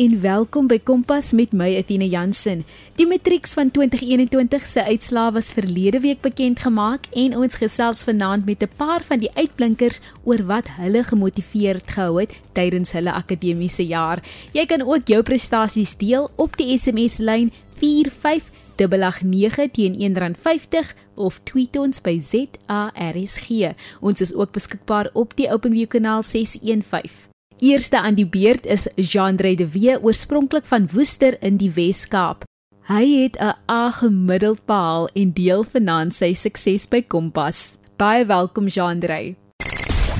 en welkom by Kompas met my Athena Jansen. Die matrieks van 2021 se uitslae was verlede week bekend gemaak en ons gesels vanaand met 'n paar van die uitblinkers oor wat hulle gemotiveerd gehou het tydens hulle akademiese jaar. Jy kan ook jou prestasies deel op die SMS lyn 4589 teen R1.50 of tweet ons by ZARSG. Ons is ook beskikbaar op die OpenView kanaal 615. Eerste aan die beurt is Jean-Drey de Wee, oorspronklik van Woester in die Wes-Kaap. Hy het 'n A gemiddeld behaal en deel vanaand sy sukses by Kompas. Baie welkom Jean-Drey.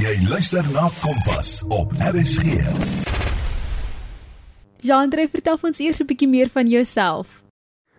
Jy luister na Kompas op RSG. Jean-Drey, vertel ons eers 'n bietjie meer van jouself.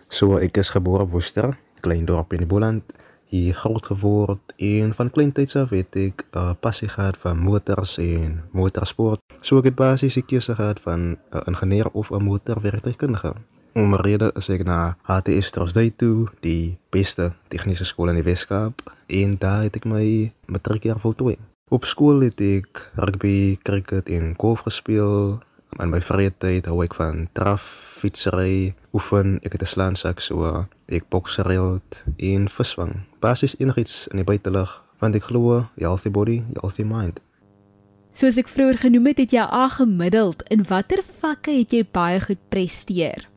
So ek is gebore Woester, klein dorp in die Boland hier groot geword en van kleintyd af het ek 'n uh, passie gehad vir motors en motorsport. So ek het basies die keuse gehad van 'n uh, ingenieur of 'n motorwerktuigkundige. Omrede is ek na HTS Trosdai toe, die beste tegniese skool in die Weskaap en daar het ek my matriekjaar voltooi. Op skool het ek rugby, cricket en golf gespeel. In my vrye tyd hou ek van draf, fietsry, oefen, ek het 'n slaansak so ek boksereeld en visvang. Basies enigiets in die buitelug want ek glo healthy body, healthy mind. Soos ek vroeër genoem het, het jy A gemiddeld. In watter vakke het jy baie goed presteer?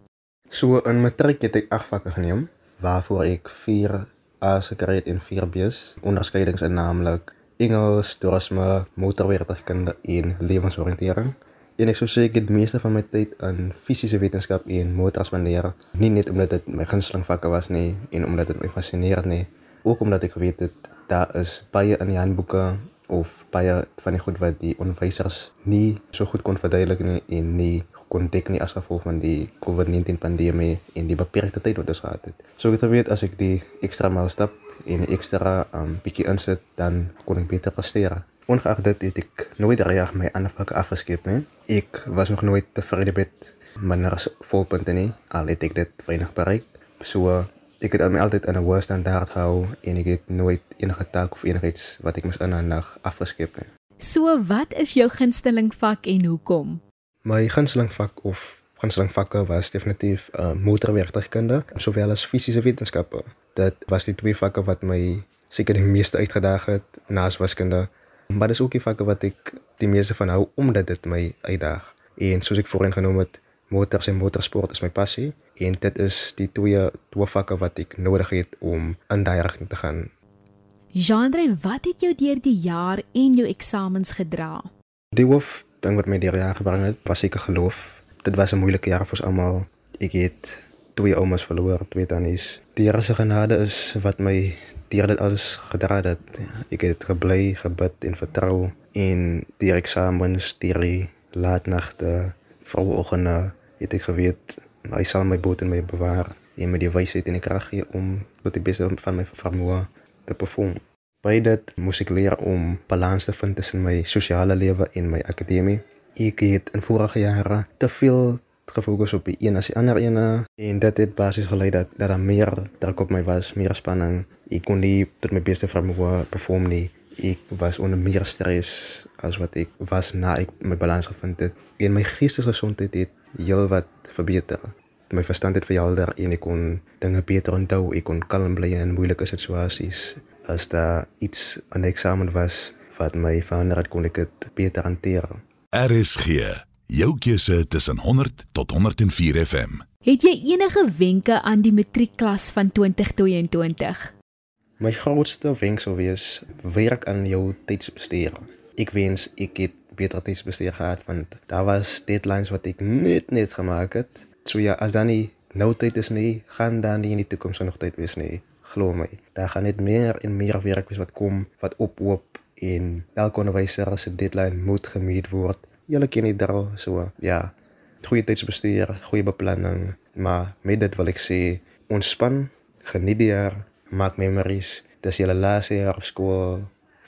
So in matriek het ek 8 vakke geneem waarvoor ek 4 A's gekry het en 4 B's. Onderskeidings in naamlik Engels, toerisme, motorwerktuigkunde en lewensoriëntering. En ek sou sê ek het meeste van my tyd in fisiese wetenskap en motor spandeer, nie net omdat dit my gunsteling vakke was nie en omdat dit my fascineer nie, ook omdat ek geweet het daar is baie in die handboeke of baie van die goed wat die onderwysers nie so goed kon verduidelik nie en nie kon dek nie as gevolg van die COVID-19 pandemie en die beperkte tyd wat ons gehad het. So ek het geweet as ek die ekstra maal stap en ekstra um, bietjie insit, dan kon ek beter presteer. Ongeag dit het ek nooit reg my ander vakke afgeskep nie. Ek was nog nooit tevrede met minder volpunte nie. Al het ek dit weinig bereik. So ek het my altyd in 'n hoë standaard hou en ek het nooit enige taak of enigiets wat ek moes inhandig afgeskep nie. So wat is jou gunsteling vak en hoekom? My gunsteling vak of gunsteling vakke was definitief uh, motorwerktuigkunde sowel as fisiese wetenskappe. Dit was die twee vakke wat my seker die meeste uitgedaag het naas wiskunde Maar dis ook die vakke wat ek die meeste van hou omdat dit my uitdaag. En soos ek voorheen genoem het, motors en motorsport is my passie en dit is die twee twee vakke wat ek nodig het om in daai rigting te gaan. Jean-Andre, wat het jou deur die jaar en jou eksamens gedra? Die hoof ding wat my deur die jaar gebring het, was seker geloof. Dit was 'n moeilike jaar vir ons almal. Ek het twee oumas verloor, twee tannies. Die Here se genade is wat my deur dit alles gedra het. Ek het gebly, gebid en vertrou en die eksamens, die laatnagte, vroegoggende het ek geweet hy sal my boot en my bewaar en my die wysheid en die krag gee om tot die beste van my vermoë te perform. By dit moes ek leer om balans te vind tussen my sosiale lewe en my akademie. Ek het in vorige jare te veel gefokus op die een as die ander ene en dit het basies gelei dat dat daar meer druk op my was, meer spanning. Ek kon nie tot my beste vermoë perform nie. Ek was onder meer stres as wat ek was na ek my balans gevind het. En my geestesgesondheid het heelwat verbeter. My verstand het verhelder en ek kon dinge beter onthou. Ek kon kalm bly in moeilike situasies. As daar iets aan die eksamen was wat my verander het, kon ek dit beter hanteer. RSG Jou keuse tussen 100 tot 104 FM. Het jy enige wenke aan die matriekklas van 2022? My grootste wenk sou wees: werk aan jou tydsbestuur. Ek wens ek het beter tydsbestuur gehad want daar was deadlines wat ek net net gemaak het. So ja, as dan nie nou tyd is nie, gaan dan nie in die toekoms nog tyd wees nie. Glo my, daar gaan net meer en meer werk wees wat kom, wat ophoop en elke onderwyser se deadline moet gemeet word julle ken dit al so ja goeie tydsbestuur goeie beplanning maar met dit wil ek sê ontspan geniet die jaar maak memories. Dis julle laaste jaar op skool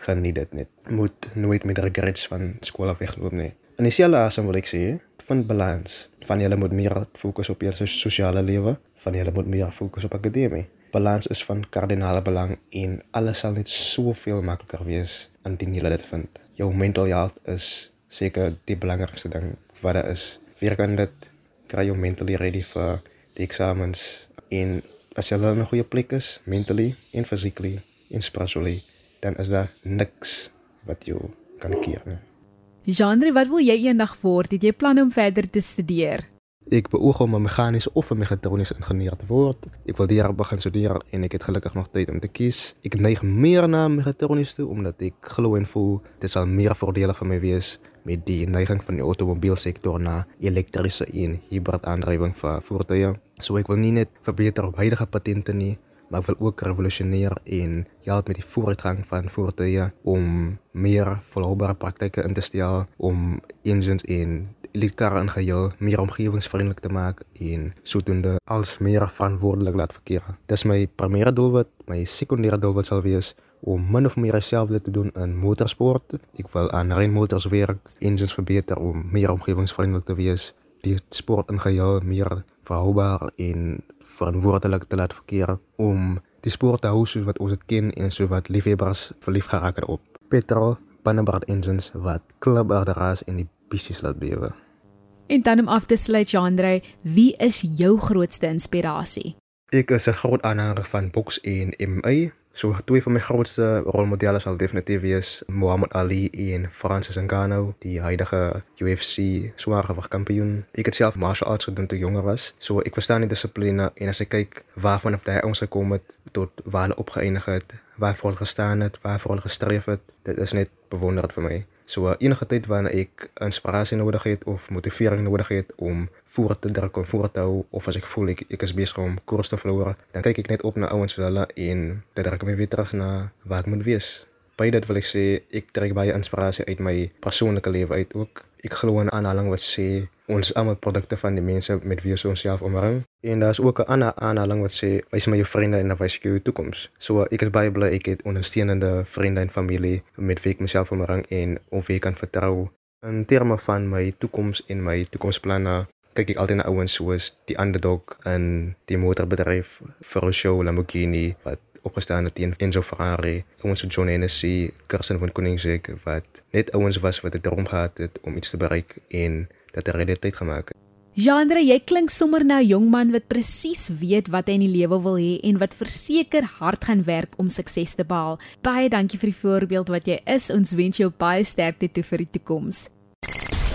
geniet dit net. Moet nooit met regrets van skool af wegloop nie. En dieselfde asem wil ek sê vind balans. Van julle moet meer fokus op julle sosiale lewe van julle moet meer fokus op akademie. Balans is van kardinale belang en alles sal net soveel makliker wees indien jy dit vind. Jou mental health is seker die belangrikste ding wat daar is. werk aan dit kry jou mentally ready vir die eksamens en as jy in 'n goeie plek is mentally en physically en spiritually dan is daar niks wat jou kan keer nie. Genre, wat wil jy eendag word? Het jy planne om verder te studeer? Ek beoog om 'n meganiese of 'n mechatroniese ingenieur te word. Ek wil die jaar begin studeer en ek het gelukkig nog tyd om te kies. Ek neig meer na mechatronies toe omdat ek glo en voel dit sal meer voordelig vir my wees met die neiging van die automobielsektor na elektriese en hibrid aandrywing vir voertuie. So ek wil nie net verbeter op huidige patente nie, maar ek wil ook revolusioneer en help met die vooruitgang van voertuie om meer volhoubare praktyke in te stel om engines en elektriese ingeheel meer omgewingsvriendelik te maak en sodoende als meer verantwoordelik laat verkeer. Dis my primêre doelwit, my sekondêre doelwit sal wees om min of meer dieselfde te doen in motorsport. Ek wil aan renmotors werk, engines verbeter om meer omgewingsvriendelik te wees, die sport ingeheel meer verhoubaar en verantwoordelik te laat verkeer om die sport te hou soos wat ons dit ken en so wat liefhebbers verlief geraak het op. Petrol binnebad engines wat klubberderas en die bissies laat bewe. En dan om af te sluit, Jandre, wie is jou grootste inspirasie? Ek is 'n groot aanhanger van boks en MMA. So twee van my grootste rolmodelle sal definitief wees Muhammad Ali en Francis Ngannou, die huidige UFC swaargewig kampioen. Ek het self martial arts gedoen toe jonger was, so ek verstaan die dissipline en as ek kyk waarvan of hy ons gekom het tot waar hulle opgeëindig het, waar hulle gestaan het, waar hulle gestreef het, dit is net bewonderend vir my. So enige tyd wanneer ek inspirasie nodig het of motivering nodig het om voort te druk of voort te hou of as ek voel ek ek is besig om koers te verloor, dan kyk ek net op na ouens soos hulle en dit druk my weer terug na waar ek moet wees. By dit wil ek sê ek trek baie inspirasie uit my persoonlike lewe uit ook. Ek glo in aanhaling wat sê ons is almal produkte van die mense met wie ons onsself omring. En daar's ook 'n ander aanhaling wat sê wys my jou vriende en dan wys ek jou toekoms. So ek is baie bly ek het ondersteunende vriende en familie met wie ek myself omring en of wie ek kan vertrou. In terme van my toekoms en my toekomsplanne kyk ek altyd na ouens soos die underdog in die motorbedryf vir 'n show Lamborghini wat opgestaan het teen Enzo Ferrari, ouens soos John Hennessy, Kirsten van Koenigsegg wat net ouens was wat 'n droom gehad het om iets te bereik en dat 'n realiteit gemaak het. Jandre, jy klink sommer nou 'n jong man wat presies weet wat hy in die lewe wil hê en wat verseker hard gaan werk om sukses te behaal. Baie dankie vir die voorbeeld wat jy is. Ons wens jou baie sterkte toe vir die toekoms.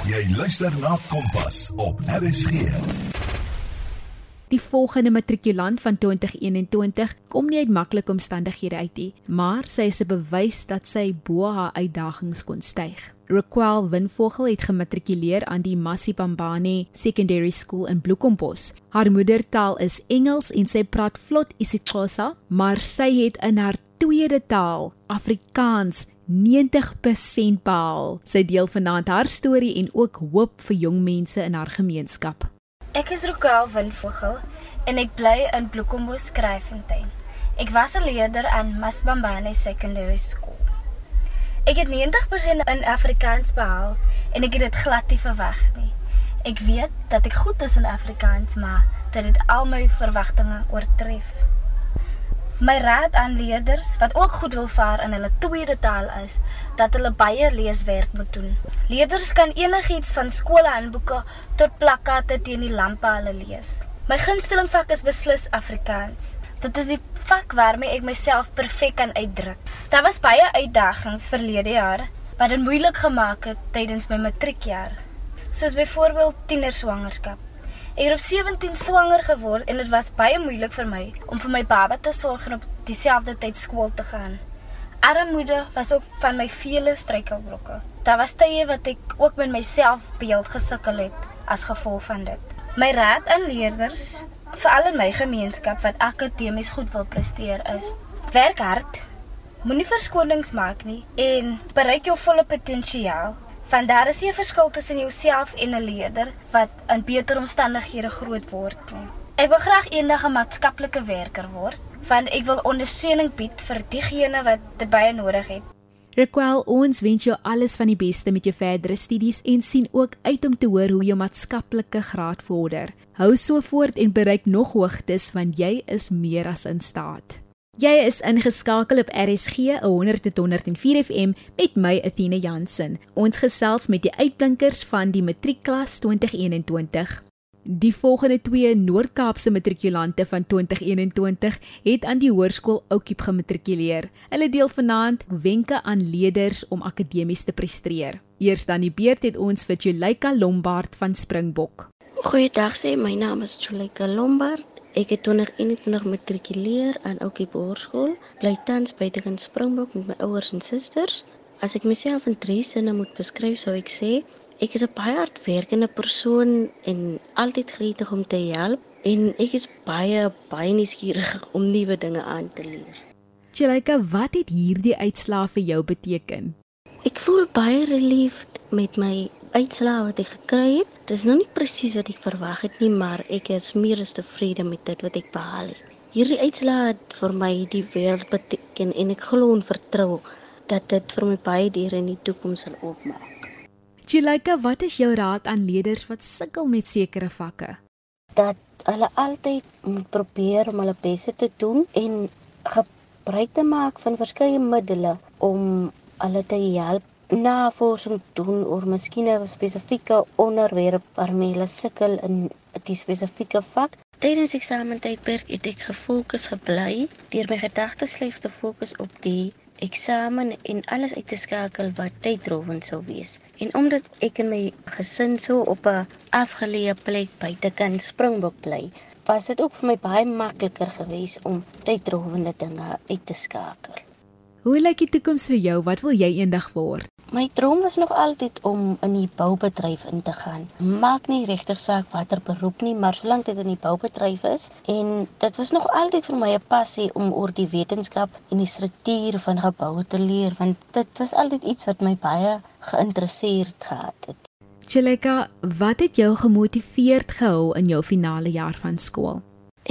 Jy luister na Kompas op RSG. Die volgende matrikulant van 2021 kom nie uit maklike omstandighede uit nie, maar sy is 'n bewys dat sy bo haar uitdagings kon styg. Raquel Winvogel het gematrikuleer aan die Masipambane Secondary School in Bloemkompos. Haar moedertaal is Engels en sy praat vlot isiXhosa, maar sy het in haar tweede taal, Afrikaans, 90% behaal. Sy deel vanaand haar storie en ook hoop vir jong mense in haar gemeenskap. Ek is Rokel Winvogel en ek bly in Bloemkombos Skryfontein. Ek was 'n leerder aan Masbambane Secondary School. Ek het 90% in Afrikaans behaal en ek het dit glad nie verwag nie. Ek weet dat ek goed is in Afrikaans, maar dat dit al my verwagtinge oortref. My raad aan leerders wat ook goed wil vaar in hulle tweede taal is dat hulle baie leeswerk moet doen. Leerders kan enigiets van skoolhandboeke tot plakkate teen die lampe hulle lees. My gunsteling vak is beslis Afrikaans. Dit is die vak waarmee ek myself perfek kan uitdruk. Daar was baie uitdagings verlede jaar wat dit moeilik gemaak het tydens my matriekjaar. Soos byvoorbeeld tienerswangerskap. Ek het op 17 swanger geword en dit was baie moeilik vir my om vir my baba te sorg en op dieselfde tyd skool te gaan. Armoede was ook van my vele struikelblokke. Daar was tye wat ek ook met my selfbeeld gesukkel het as gevolg van dit. My raad aan leerders, veral in my gemeenskap wat akademies goed wil presteer is: werk hard, moenie verskonings maak nie en bereik jou volle potensiaal. Want daar is nie 'n verskil tussen jouself en 'n leerder wat in beter omstandighede groot word nie. Ek wil graag eendag 'n maatskaplike werker word, want ek wil ondersteuning bied vir diegene wat dit baie nodig het. Raquel, ons wens jou alles van die beste met jou verdere studies en sien ook uit om te hoor hoe jou maatskaplike graad vorder. Hou so voort en bereik nog hoogtes want jy is meer as in staat. Jy is ingeskakel op RSG 100.104 FM met my Athena Jansen. Ons gesels met die uitblinkers van die matriekklas 2021. Die volgende twee Noord-Kaapse matrikulante van 2021 het aan die hoërskool Oukiep gematrikuleer. Hulle deel vanaand wenke aan leerders om akademies te presteer. Eers dan die beurt het ons vir Julika Lombard van Springbok. Goeiedag sê, my naam is Julika Lombard. Ek het 2021 matrikuleer aan Oukie Hoërskool. Bly tans by Degen Springbok met my ouers en susters. As ek myself in drie sinne moet beskryf, sou ek sê ek is 'n baie hardwerkende persoon en altyd gretig om te help en ek is baie baie nuuskierig om nuwe dinge aan te leer. Chilika, wat het hierdie uitslae vir jou beteken? Ek voel baie relieved met my uitslae wat ek gekry het. Dis nog nie presies wat ek verwag het nie, maar ek is meer as tevrede met dit wat ek behaal het. Hierdie uitslae het vir my die wêreld beteken en ek glo en vertrou dat dit vir my baie diere in die toekoms sal oopmaak. Chilika, wat is jou raad aan leerders wat sukkel met sekere vakke? Dat hulle altyd moet probeer om hulle bes te doen en gebruik te maak van verskeie middele om hulle te help navorsing doen oor miskien 'n spesifieke onderwerp waarmee hulle sukkel in 'n spesifieke vak. Tydens eksamentydperk het ek gefokus gebly deur my gedagtes slegs te fokus op die eksamen en alles uit te skakel wat tydrowend sou wees. En omdat ek in my gesin so op 'n afgeleë plek buitekant Springbok bly, was dit ook vir my baie makliker geweest om tydrowende dinge uit te skakel. Hoe lyk die toekoms vir jou? Wat wil jy eendag word? My droom was nog altyd om in die boubedryf in te gaan. Maak nie regtig saak watter beroep nie, maar solank dit in die boubedryf is en dit was nog altyd vir my 'n passie om oor die wetenskap en die struktuur van geboue te leer, want dit was altyd iets wat my baie geïnteresseerd gehad het. Cheleka, wat het jou gemotiveerd gehou in jou finale jaar van skool?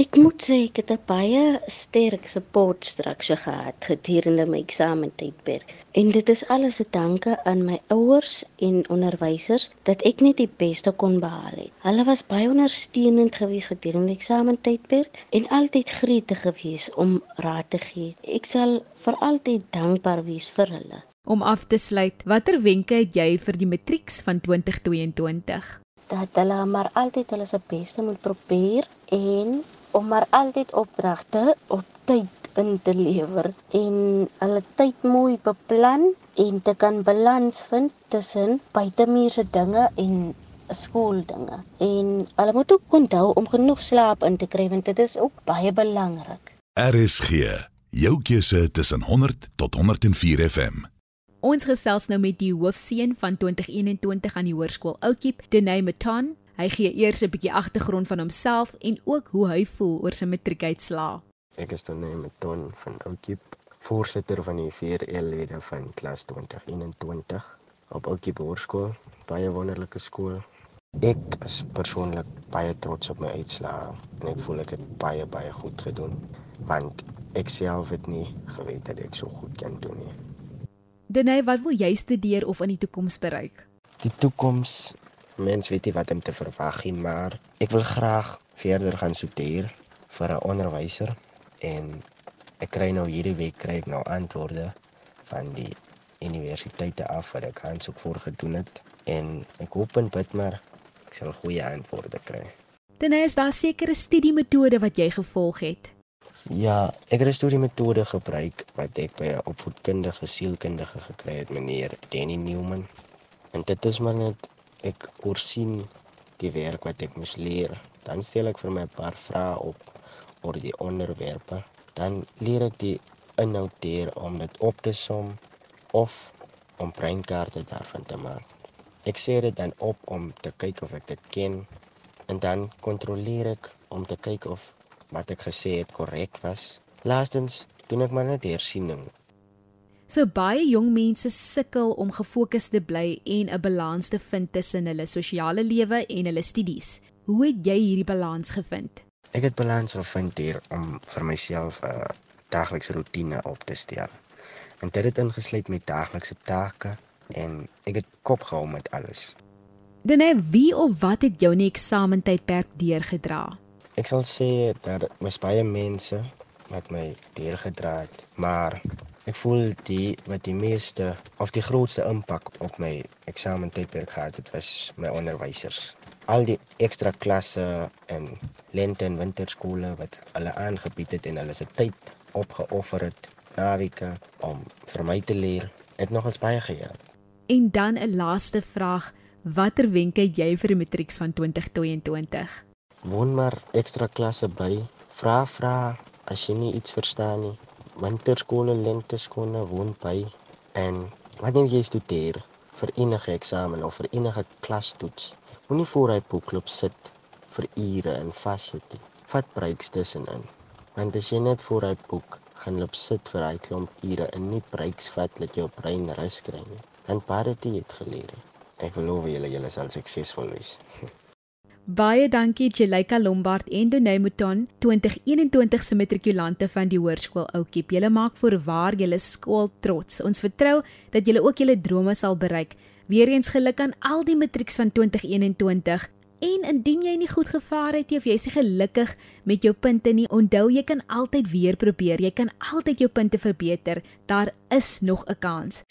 Ek moet sê ek het 'n baie sterk support struktuur gehad gedurende my eksamentydperk. En dit is alles te danke aan my ouers en onderwysers dat ek net die beste kon behaal het. Hulle was baie ondersteunend geweest gedurende eksamentydperk en altyd gretig geweest om raad te gee. Ek sal vir altyd dankbaar wees vir hulle. Om af te sluit, watter wenke het jy vir die matrieks van 2022? Dat hulle maar altyd hulle se beste moet probeer en om maar altyd opdragte op tyd in te lewer en hulle tyd mooi beplan en te kan balans vind tussen buitemuurse dinge en skooldinge. En hulle moet ook onthou om genoeg slaap in te kry want dit is ook baie belangrik. RSG, jou keuse tussen 100 tot 104 FM. Ons gesels nou met die hoofseun van 2021 aan die hoërskool Oukiep, Denay Maton, Hy gee eers 'n bietjie agtergrond van homself en ook hoe hy voel oor sy matriekuitslae. Ek is dan met Ton van Oukiep, voorsitter van die vier lede van klas 2021 op Oukiep Hoërskool, baie wonderlike skool. Ek is persoonlik baie trots op my uitslae en ek voel ek het baie baie goed gedoen want ek self het nie geweet dat ek so goed kan doen nie. Denay, wat wil jy studeer of in die toekoms bereik? Die toekoms mens weet nie wat om te verwag nie, maar ek wil graag verder gaan studeer vir 'n onderwyser en ek kry nou hierdie week kry ek nou antwoorde van die universiteite af wat ek aansoek voor gedoen het en ek hoop en bid maar ek sal goeie antwoorde kry. Dan is daar sekere studiemetode wat jy gevolg het. Ja, ek het 'n studiemetode gebruik wat ek by 'n opvoedkundige sielkundige gekry het, meneer Danny Newman. En dit is maar net ek oorsien die werk wat ek moes leer. Dan stel ek vir my 'n paar vrae op oor die onderwerpe. Dan leer ek die inhoud deur om dit op te som of om breinkaarte daarvan te maak. Ek sê dit dan op om te kyk of ek dit ken en dan kontroleer ek om te kyk of wat ek gesê het korrek was. Laastens doen ek maar net hersiening So baie jong mense sukkel om gefokus te bly en 'n balans te vind tussen hulle sosiale lewe en hulle studies. Hoe het jy hierdie balans gevind? Ek het balans gevind deur om vir myself 'n daglikse rotine op te stel. En dit het ingesluit met daglikse take en ek het kop gehou met alles. Dene, wie of wat het jou in die eksamentydperk deurgedra? Ek sal sê daar was baie mense wat my deurgedra het, maar ek voel die wat die meeste of die grootste impak op my eksamentydperk gehad het, was my onderwysers. Al die ekstra klasse en lente en winterskole wat hulle aangebied het en hulle se tyd opgeoffer het naweke om vir my te leer, het nogals baie gehelp. En dan 'n laaste vraag, watter wenke jy vir die matrieks van 2022? Woon maar ekstra klasse by. Vra vra as jy nie iets verstaan nie. Winterskole, lenteskole woon by en wanneer jy studeer vir enige eksamen of vir enige klastoets, moenie voor hy boekklop sit vir ure en vassit nie. Vat breaks tussenin. Want as jy net voor hy boek gaan loop sit vir hy klomp ure en nie breaks vat dat jou brein rus kry nie, dan baie tyd geleer. Ek glo julle julle sal suksesvol wees. Baie dankie Jelika Lombard en Donay Mouton, 2021 se matrikulante van die Hoërskool Oukiep. Julle maak voorwaar julle skool trots. Ons vertrou dat julle ook julle drome sal bereik. Weereens geluk aan al die matrieks van 2021. En indien jy nie goed gevaar het nie of jy's nie gelukkig met jou punte nie, onthou jy kan altyd weer probeer. Jy kan altyd jou punte verbeter. Daar is nog 'n kans.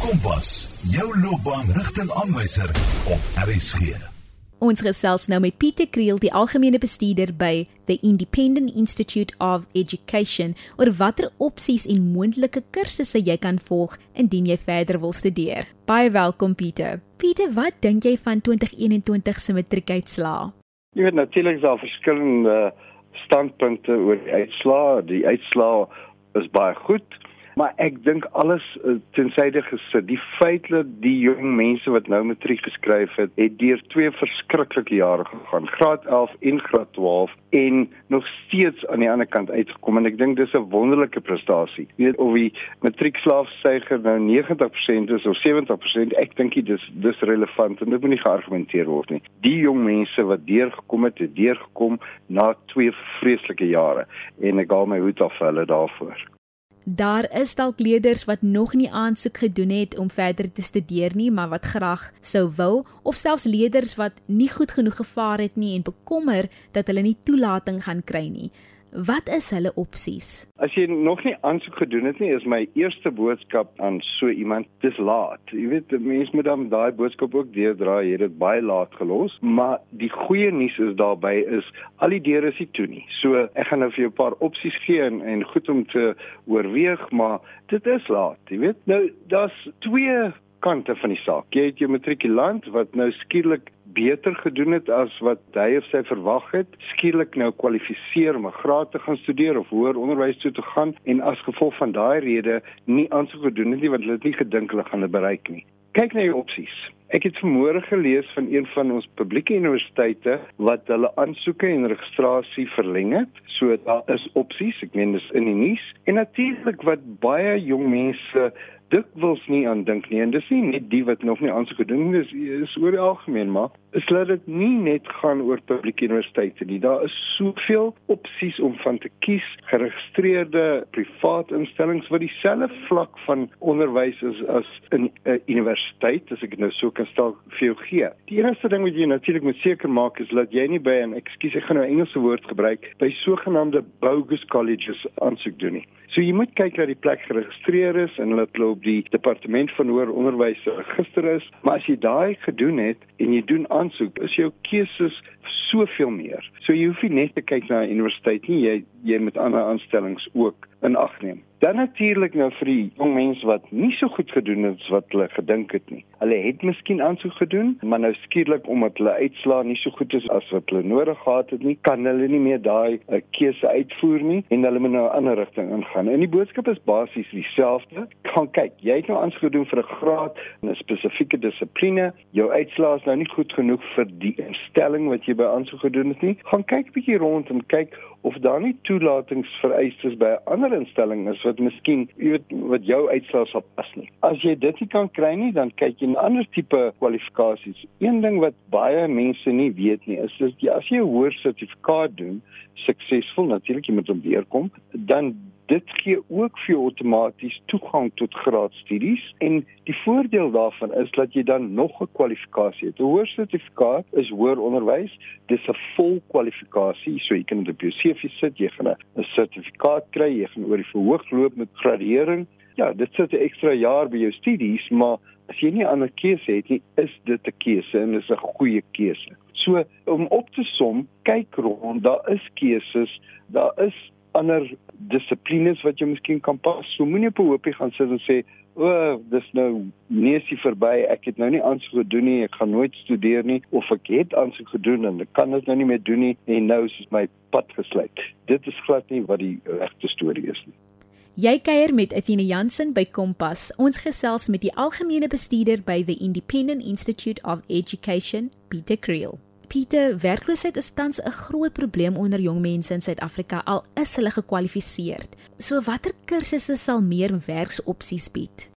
Kompas, jou loopbaanrigtingaanwyser op RSG. Ons gesels nou met Pieter Kriel, die algemene bestuurder by the Independent Institute of Education, oor watter opsies en moontlike kursusse jy kan volg indien jy verder wil studeer. Baie welkom Pieter. Pieter, wat dink jy van 2021 se matriekuitslae? Jy weet natuurlik is daar verskillende standpunte oor die uitslae. Die uitslae is baie goed maar ek dink alles uh, tensyde gesit. Die feit dat die jong mense wat nou matriek geskryf het het deur twee verskriklike jare gegaan. Graad 11 en graad 12 en nog steeds aan die ander kant uitgekom. En ek dink dis 'n wonderlike prestasie. Weet of die matriekslaafsyfer nou 90% is of 70% ek dink dit is dis relevant en dit moet nie geargumenteer word nie. Die jong mense wat deurgekom het het deurgekom na twee vreeslike jare. En ek haal my hoed af vir hulle daarvoor Daar is dalk leerders wat nog nie aansoek gedoen het om verder te studeer nie, maar wat graag sou wil, of selfs leerders wat nie goed genoeg gevaar het nie en bekommer dat hulle nie toelating gaan kry nie. Wat is hulle opsies? As jy nog nie aansoek gedoen het nie, is my eerste boodskap aan so iemand: dis laat. Jy weet, mense moet dan daai boodskap ook deurdra. Jy het dit baie laat gelos, maar die goeie nuus is daarbey is al die deure is nie toe nie. So ek gaan nou vir jou 'n paar opsies gee en, en goed om te oorweeg, maar dit is laat. Jy weet, nou daar's twee kante van die saak. Jy het jou matrikulant wat nou skielik beter gedoen het as wat hy of sy verwag het, skielik nou kwalifiseer om 'n graad te gaan studeer of hoër onderwys toe te gaan en as gevolg van daai rede nie aansoek gedoen het nie want hulle het nie gedink hulle gaan dit bereik nie. Kyk na jou opsies. Ek het vanmôre gelees van een van ons publieke universiteite wat hulle aansoeke en registrasie verleng het. So daar is opsies, ek meen dis in die nuus. En natuurlik wat baie jong mense dikwels nie aan dink nie. En dis nie net die wat nog nie aansoek gedoen het dis is oor die algemeen maar is laat dit nie net gaan oor publieke universiteite nie. Daar is soveel opsies om van te kies. Geregistreerde privaat instellings wat dieselfde vlak van onderwys is as 'n universiteit as ek nou so kan stel vir jou gee. Die enigste ding wat jy natuurlik moet seker maak is dat jy nie by 'n ekskuus ek gaan nou Engelse woord gebruik by sogenaamde bogus colleges aansoek doen nie. So jy moet kyk dat die plek geregistreer is en dat hulle op die departement van hoër onderwys register is, maar as jy daai gedoen het en jy doen aansoek, is jou keuses soveel meer. So jy hoef nie net te kyk na universiteit nie, jy jy moet ander aanstellings ook in ag neem. Dan natuurlik nou vir die jong mense wat nie so goed gedoen het wat hulle gedink het nie. Hulle het miskien aansoek gedoen, maar nou skielik omdat hulle uitslaa nie so goed is as wat hulle nodig gehad het nie, kan hulle nie meer daai uh, keuse uitvoer nie en hulle moet nou 'n ander rigting ingaan. En die boodskap is basies dieselfde. Gaan kyk, jy het nou aansoek gedoen vir 'n graad in 'n spesifieke dissipline. Jou uitslaa is nou nie goed genoeg vir die instelling wat jy by aansoek gedoen het nie. Gaan kyk 'n bietjie rond en kyk of daar nie toelatingsvereistes by 'n ander instelling is wat miskien weet wat jou uitslae sal pas nie. As jy dit nie kan kry nie, dan kyk jy na ander tipe kwalifikasies. Een ding wat baie mense nie weet nie, is dat jy as jy 'n hoër sertifikaat doen, suksesvol natuurlik jy moet hom deurkom, dan dit gee ook vir jou outomaties toegang tot graadstudies en die voordeel daarvan is dat jy dan nog 'n kwalifikasie het. 'n Hoër sertifikaat is hoër onderwys, dis 'n vol kwalifikasie, so jy kan dit op jou CV sit, jy gaan 'n sertifikaat kry, jy gaan oor die verhoog loop met gradering. Ja, dit sit 'n ekstra jaar by jou studies, maar as jy nie ander keuse het nie, is dit 'n keuse en dis 'n goeie keuse. So om op te som, kyk rond, daar is keuses, daar is ander dissiplines wat jy miskien kan pas. So moenie op 'n hoopie gaan sit en sê, "O, oh, dis nou neusie verby. Ek het nou nie aansoek gedoen nie. Ek gaan nooit studeer nie of ek het aansoek gedoen en ek kan dit nou nie meer doen nie en nou is my pad gesluit." Dit is glad nie wat die regte storie is nie. Jy kuier met Athena Jansen by Kompas. Ons gesels met die algemene bestuurder by the Independent Institute of Education, Pieter Creel. Pieter, werkloosheid is tans 'n groot probleem onder jong mense in Suid-Afrika al is hulle gekwalifiseer. So watter kursusse sal meer werksopsies bied?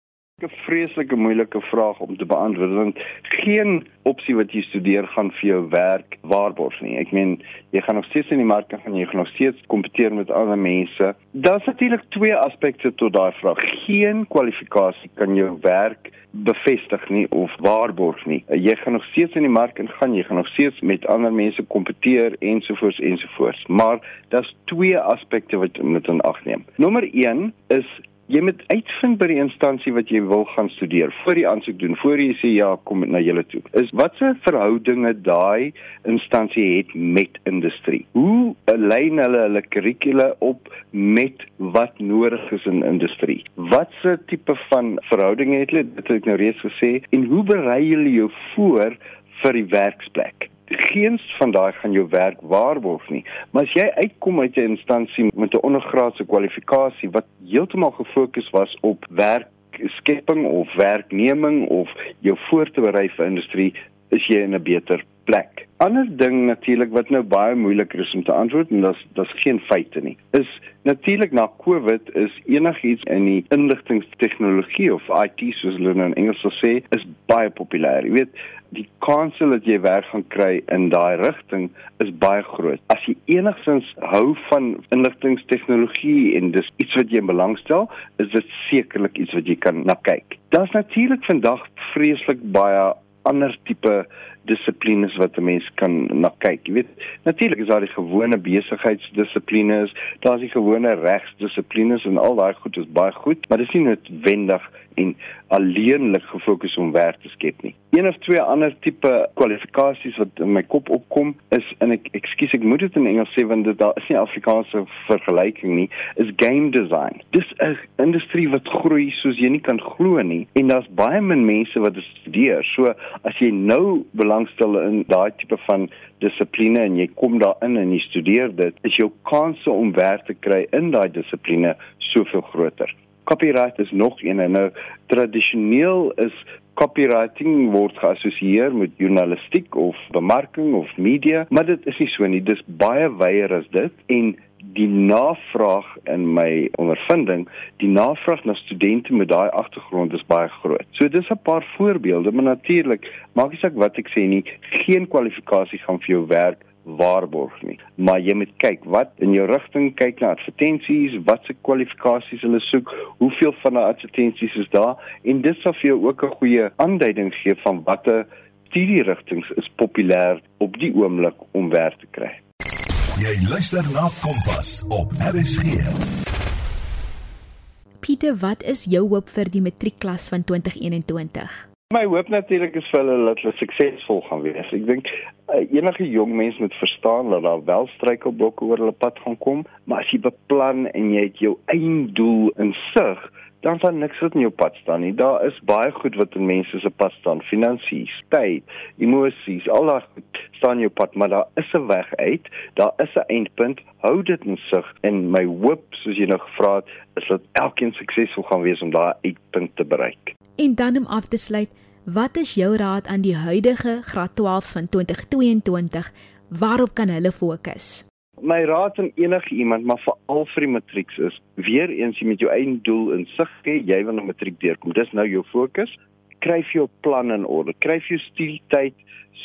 'n Vreeslike moeilike vraag om te beantwoord want geen opsie wat jy studeer gaan vir jou werk waarborg nie. Ek meen, jy gaan nog steeds in die mark gaan jy gaan nog steeds kompeteer met ander mense. Daar's natuurlik twee aspekte tot daai vraag. Geen kwalifikasie kan jou werk bevestig nie of waarborg nie. Jy gaan nog steeds in die mark ingaan, jy gaan nog steeds met ander mense kompeteer ensovoorts ensovoorts. Maar daar's twee aspekte wat moet in ag neem. Nommer 1 is jy moet uitvind by die instansie wat jy wil gaan studeer. Voor jy aansoek doen voor jy sê ja kom na julle toe. Is watse verhoudinge daai instansie het met industrie? Hoe lyn hulle hulle kurrikule op met wat nodig is in industrie? Watse tipe van verhoudinge het hulle? Dit het ek nou reeds gesê. En hoe berei hulle jou voor vir die werksplek geens van daai gaan jou werk waarborg nie. Maar as jy uitkom uit 'n instansie met 'n ondergraadse kwalifikasie wat heeltemal gefokus was op werk skepping of werkneming of jou voor te berei vir industrie, is jy in 'n beter plek. Ander ding natuurlik wat nou baie moeiliker is om te antwoord en dis dis geen feite nie. Is natuurlik na COVID is enigiets in die inligtingstegnologie of IT soos hulle nou in Engels sal sê, is baie populêr. Jy weet, die kans dat jy werk gaan kry in daai rigting is baie groot. As jy enigstens hou van inligtingstegnologie en dis iets wat jy belangstel, is dit sekerlik iets wat jy kan na kyk. Daar's natuurlik vandag vreeslik baie ander tipe dissiplines wat 'n mens kan na kyk. Jy weet, natuurlik is daar die gewone besigheidsdissiplines, daar's die gewone regsdissiplines en al daai goed is baie goed, maar dis nie noodwendig en alleenlik gefokus om werk te skep nie. Een of twee ander tipe kwalifikasies wat in my kop opkom is en ek ekskuus ek moet dit in Engels sê want dit daar is nie Afrikaanse vergelyking nie, is game design. Dis 'n industrie wat groei soos jy nie kan glo nie en daar's baie min mense wat dit studeer. So as jy nou belangstel in daai tipe van dissipline en jy kom daarin en jy studeer dit, is jou kanse om werk te kry in daai dissipline soveel groter copyright is nog een en nou tradisioneel is copywriting word geassosieer met journalistiek of bemarking of media, maar dit is nie so nie. Dis baie wyeer as dit en die navraag in my ondervinding, die navraag na studente met daai agtergrond is baie groot. So dis 'n paar voorbeelde, maar natuurlik, maak nie saak wat ek sê nie, geen kwalifikasie gaan vir jou werk waarborg nie. Maar jy moet kyk wat in jou rigting kyk na advertensies, watse kwalifikasies hulle soek, hoeveel van die advertensies is daar en dit sal vir jou ook 'n goeie aanduiding gee van watter studierigtings is populêr op die oomblik om werk te kry. Jy luister na Kompas op RSG. Pieter, wat is jou hoop vir die matriekklas van 2021? My hoop natuurlik is vir hulle dat hulle suksesvol gaan wees. Ek dink uh, enige jong mens moet verstaan dat daar wel struikelblokke oor hulle pad gaan kom, maar as jy beplan en jy het jou einddoel in sig, dan sal niks wat in jou pad staan nie. Daar is baie goed wat in mense se pad staan, finansies, tyd, emosies, al daai staan in jou pad, maar daar is 'n weg uit. Daar is 'n eindpunt. Hou dit in sig en my hoop, soos jy nou gevra het, is dat elkeen suksesvol gaan wees om daai eindpunt te bereik. En dan om af te sluit, wat is jou raad aan die huidige graad 12s van 2022? Waarop kan hulle fokus? My raad aan enige iemand, maar veral vir die matrieks is: weer eens jy met jou eie doel in sig hê, jy wil 'n matriek deurkom. Dis nou jou fokus. Kry vir jou plan in orde. Kry vir jou studietyd,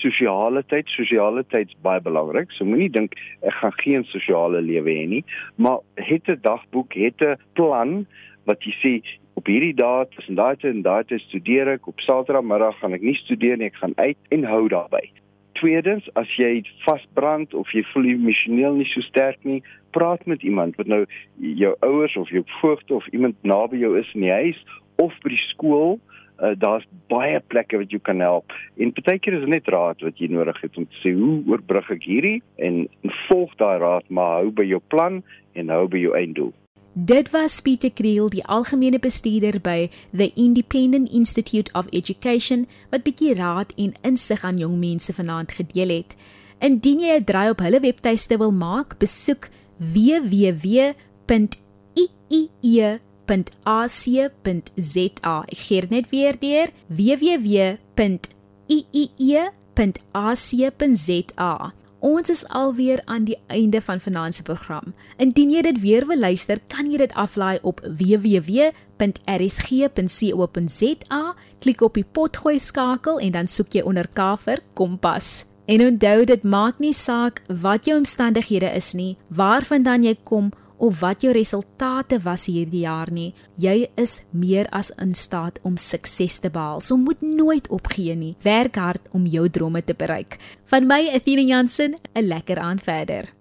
sosiale tyd. Sosiale tyd is baie belangrik. So moenie dink ek gaan geen sosiale lewe hê nie, maar het 'n dagboek, het 'n plan wat jy sê op hierdie dae tussen daai tyd en daai tyd studeer ek op Saterdagmiddag gaan ek nie studeer nie, ek gaan uit en hou daarby. Tweedens, as jy vasbrand of jy voel emosioneel nie so sterk nie, praat met iemand wat nou jou ouers of jou voogte of iemand naby jou is in die huis of by die skool. Uh, daar's baie plekke wat jou kan help. En partykeer is dit net raad wat jy nodig het om te sê hoe oorbrug ek hierdie en, en volg daai raad, maar hou by jou plan en hou by jou einddoel. Dit was Pieter Kriel, die algemene bestuurder by The Independent Institute of Education wat bietjie raad en insig aan jong mense vanaand gedeel het. Indien jy 'n draai op hulle webtuiste wil maak, besoek www.iie.ac.za. Ek gee dit net weer deur: www.iie.ac.za. Ons is alweer aan die einde van finansie program. Indien jy dit weer wil luister, kan jy dit aflaai op www.rsg.co.za. Klik op die potgooi skakel en dan soek jy onder K vir Kompas. En onthou dit maak nie saak wat jou omstandighede is nie, waarvandaan jy kom of wat jou resultate was hierdie jaar nie. Jy is meer as in staat om sukses te behaal. So moet nooit opgee nie. Werk hard om jou drome te bereik. Van my Athena Jansen, 'n lekker aand verder.